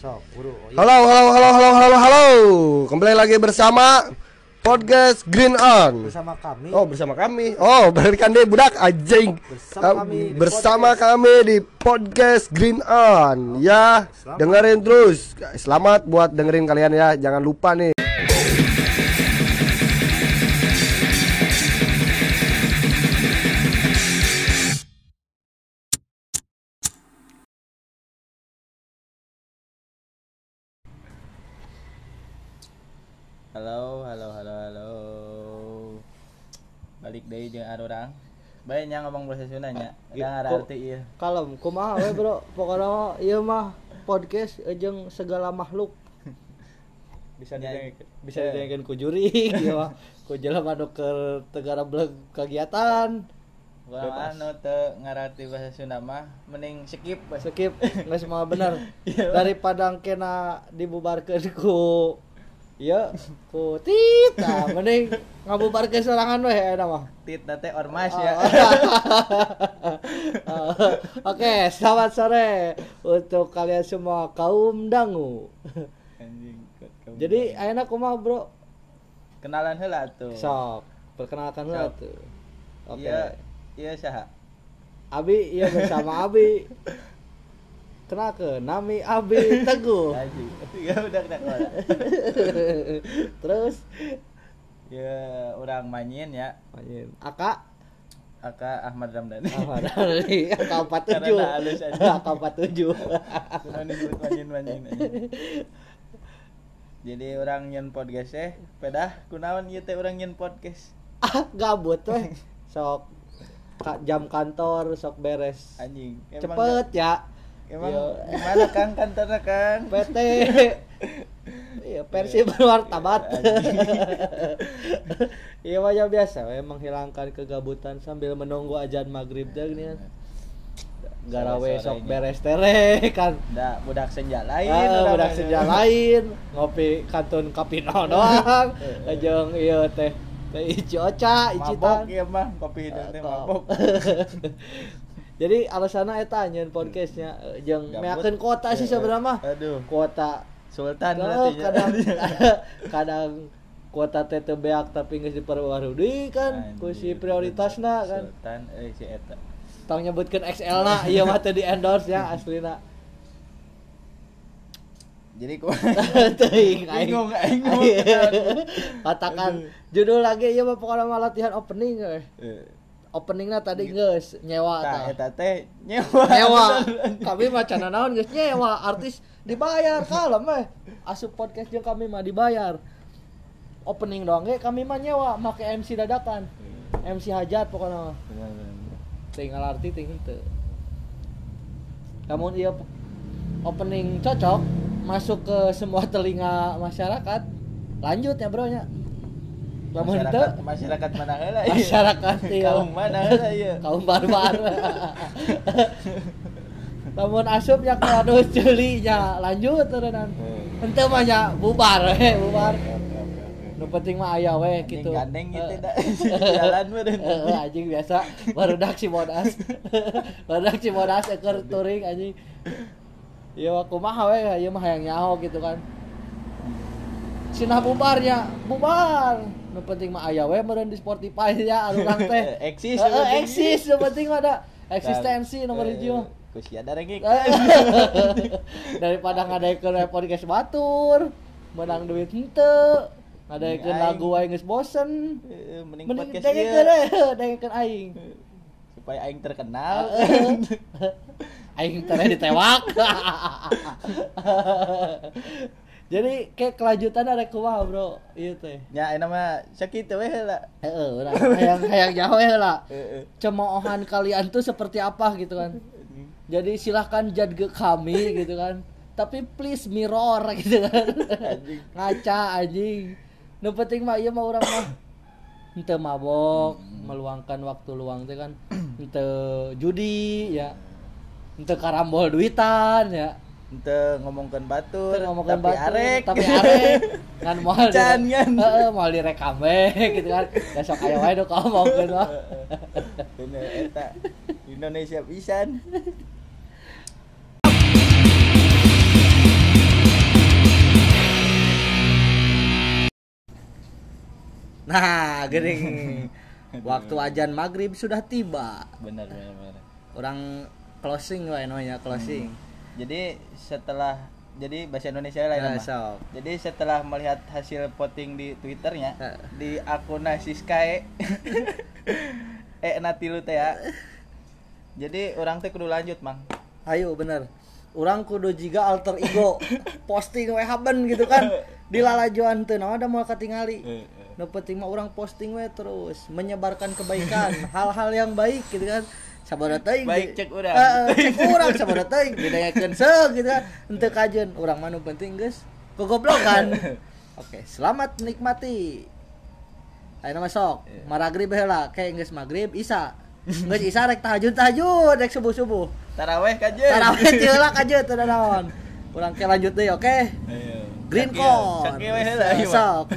Sok, buru. Halo, halo, halo, halo, halo, halo. Kembali lagi bersama podcast Green On. Bersama kami. Oh, bersama kami. Oh, balikan deh budak anjing. Bersama Eh, kami di bersama podcast. kami di podcast Green On. Ya, Selamat. dengerin terus. Selamat buat dengerin kalian ya. Jangan lupa nih. Halo, halo, halo, halo. Balik deh jeung orang. Banyak ngomong bahasa Sunda nya. Ya, Udah ada kok- arti ieu. Kalem, kumaha we bro? Pokoknya mah ieu mah podcast jeung segala makhluk. Bisa Ya, bisa eh. didengarkan ku jurig, ya mah. Ku jelema keur tegara beleg kegiatan. Gua anu teu ngarti bahasa Sunda mah mending skip. we. Skip, geus mah bener. Iya. Daripada kena dibubarkeun ku Iya, ku tit, nah, mending ngabubarkeun sorangan we eta mah. Tit teh ormas Oh. ya. Oke, selamat sore untuk kalian semua kaum dangu. Anjing. kamu. Jadi ayeuna kumaha, Bro? kenalan heula tuh. Sok, perkenalkan Sok. tuh. Oke. Iya, iya saha? Abi, iya bersama Abi. Kenalkeun, nami Abi Teguh. Ya udah udah. udah. Terus Ya orang manyin ya. anjing, Aka Aka Ahmad Ramdhani. Ahmad Ali, Aka 47. Karena halus aja. Aka 47. Kunaon disebut manyin-manyin anjing. Jadi orang nyen podcast eh pedah kunaon ieu teh orang nyen podcast Ah, gabut weh. Sok jam kantor sok beres. anjing. Cepet ya. Emang Yo. gimana Kang kantornya Kang? PT Iya, versi bermartabat. Iya wajah biasa, we, menghilangkan kegabutan sambil menunggu ajan maghrib teh gini kan. Garawe sok beres tere kan. Da budak senja lain. Ah, mah. senja lain, ngopi kantun kapino doang. Ajeng iya teh teh ici oca, Mabok icitan. ya mah kopi hidung teh Top. mabok. Jadi alasannya eta nyeun podcastnya eh, jeung meakeun kuota sih sebenarnya mah. Aduh, Kuota. Sultan Oh, kadang kadang kuota teh teu beak tapi geus diperbarui kan ku si prioritasna kan. Sultan eh si eta. tong nyebutkeun XL na ieu mah teu di endorse ya aslina Jadi ku Bingung, aing. kenal. katakan judul lagi ieu mah pokoknya latihan opening. Eh, openingna tadi geus nyewa Tah eta teh nyewa. nyewa. Kami mah cana naon geus nyewa. Artis dibayar kalem eh. Asup podcast jeung kami mah dibayar. Opening doang ge kami mah nyewa make MC dadakan MC hajat pokoknya mah. Bener. tinggal arti tinggal itu namun iya opening cocok masuk ke semua telinga masyarakat. Lanjut ya bro nya itu masyarakat mana heula ieu? masyarakat iya kaum mana heula ieu? kaum barbar namun asupnya ke anu celinya lanjut terenan ente mah nya bubar we bubar nu penting mah aya we gitu gandeng gitu dah jalan meureun Heeh, anjing biasa barudak si bodas. barudak si bodas ekor touring anjing. Ya aku mah we ieu mah hayang nyaho gitu kan. Cenah bubarnya, bubar. Nu penting mah aya we meureun di Spotify ya anu urang teh. Eksis, Heeh, eksis nu penting mah ada eksistensi nomor Eh, hiji mah. Ku sia da rengek. Daripada ngadaikeun podcast batur, menang duit henteu. Ngadaikeun lagu aing geus bosen. Eh, Mending podcast ieu we, dengekeun aing. supaya aing terkenal. Aing teh ditewak. Jadi kayak kelanjutan ada kumaha, Bro. Ieu teh. Nya enak mah sakitu we heula. Heeh, urang hayang hayang jauh ya lah. Cemoohan kalian tuh seperti apa gitu kan. Jadi silahkan jadge kami gitu kan. Tapi please mirror gitu kan. Anjing. Ngaca anjing. Nu penting mah ieu mah urang mah henteu mabok, Hmm. meluangkan waktu luang teh kan. Henteu judi ya. Henteu karambol duitan ya ente ngomongkan batu ngomongkan tapi batu, arek. tapi arek. Ngan mau can kan. Uh, mau direkam gitu kan. Besok ayo wae kau ngomongkeun mah. Bener eta. Indonesia pisan. Nah, gering. Waktu ajan maghrib sudah tiba. Benar, benar, benar. Orang closing lah namanya closing. Hmm jadi setelah jadi bahasa Indonesia lah Nah, sok. jadi setelah melihat hasil voting di twitternya Eh. di akun Siskae eh nanti lu teh ya jadi orang teh kudu lanjut mang Ayo bener. Orang kudu jiga alter ego posting we haben gitu kan. Di lalajuan teu naon da moal katingali. Nu penting mah orang posting we terus menyebarkan kebaikan, hal-hal yang baik gitu kan. Sabada teuing. Baik, cek urang. Cek urang sabada teuing didengekeun seug gitu kan. Henteu kajeun urang mah nu penting geus gogoblogan. Oke, selamat menikmati. Ayo nama sok, maragrib heula, kayak geus magrib, isa. Geus isa rek tahajud tahajud rek subuh-subuh. taraweh kaje Tarawih teu lah kajeut teu naon. Urang ke lanjut deui oke. Ayo. Green corn. Sok.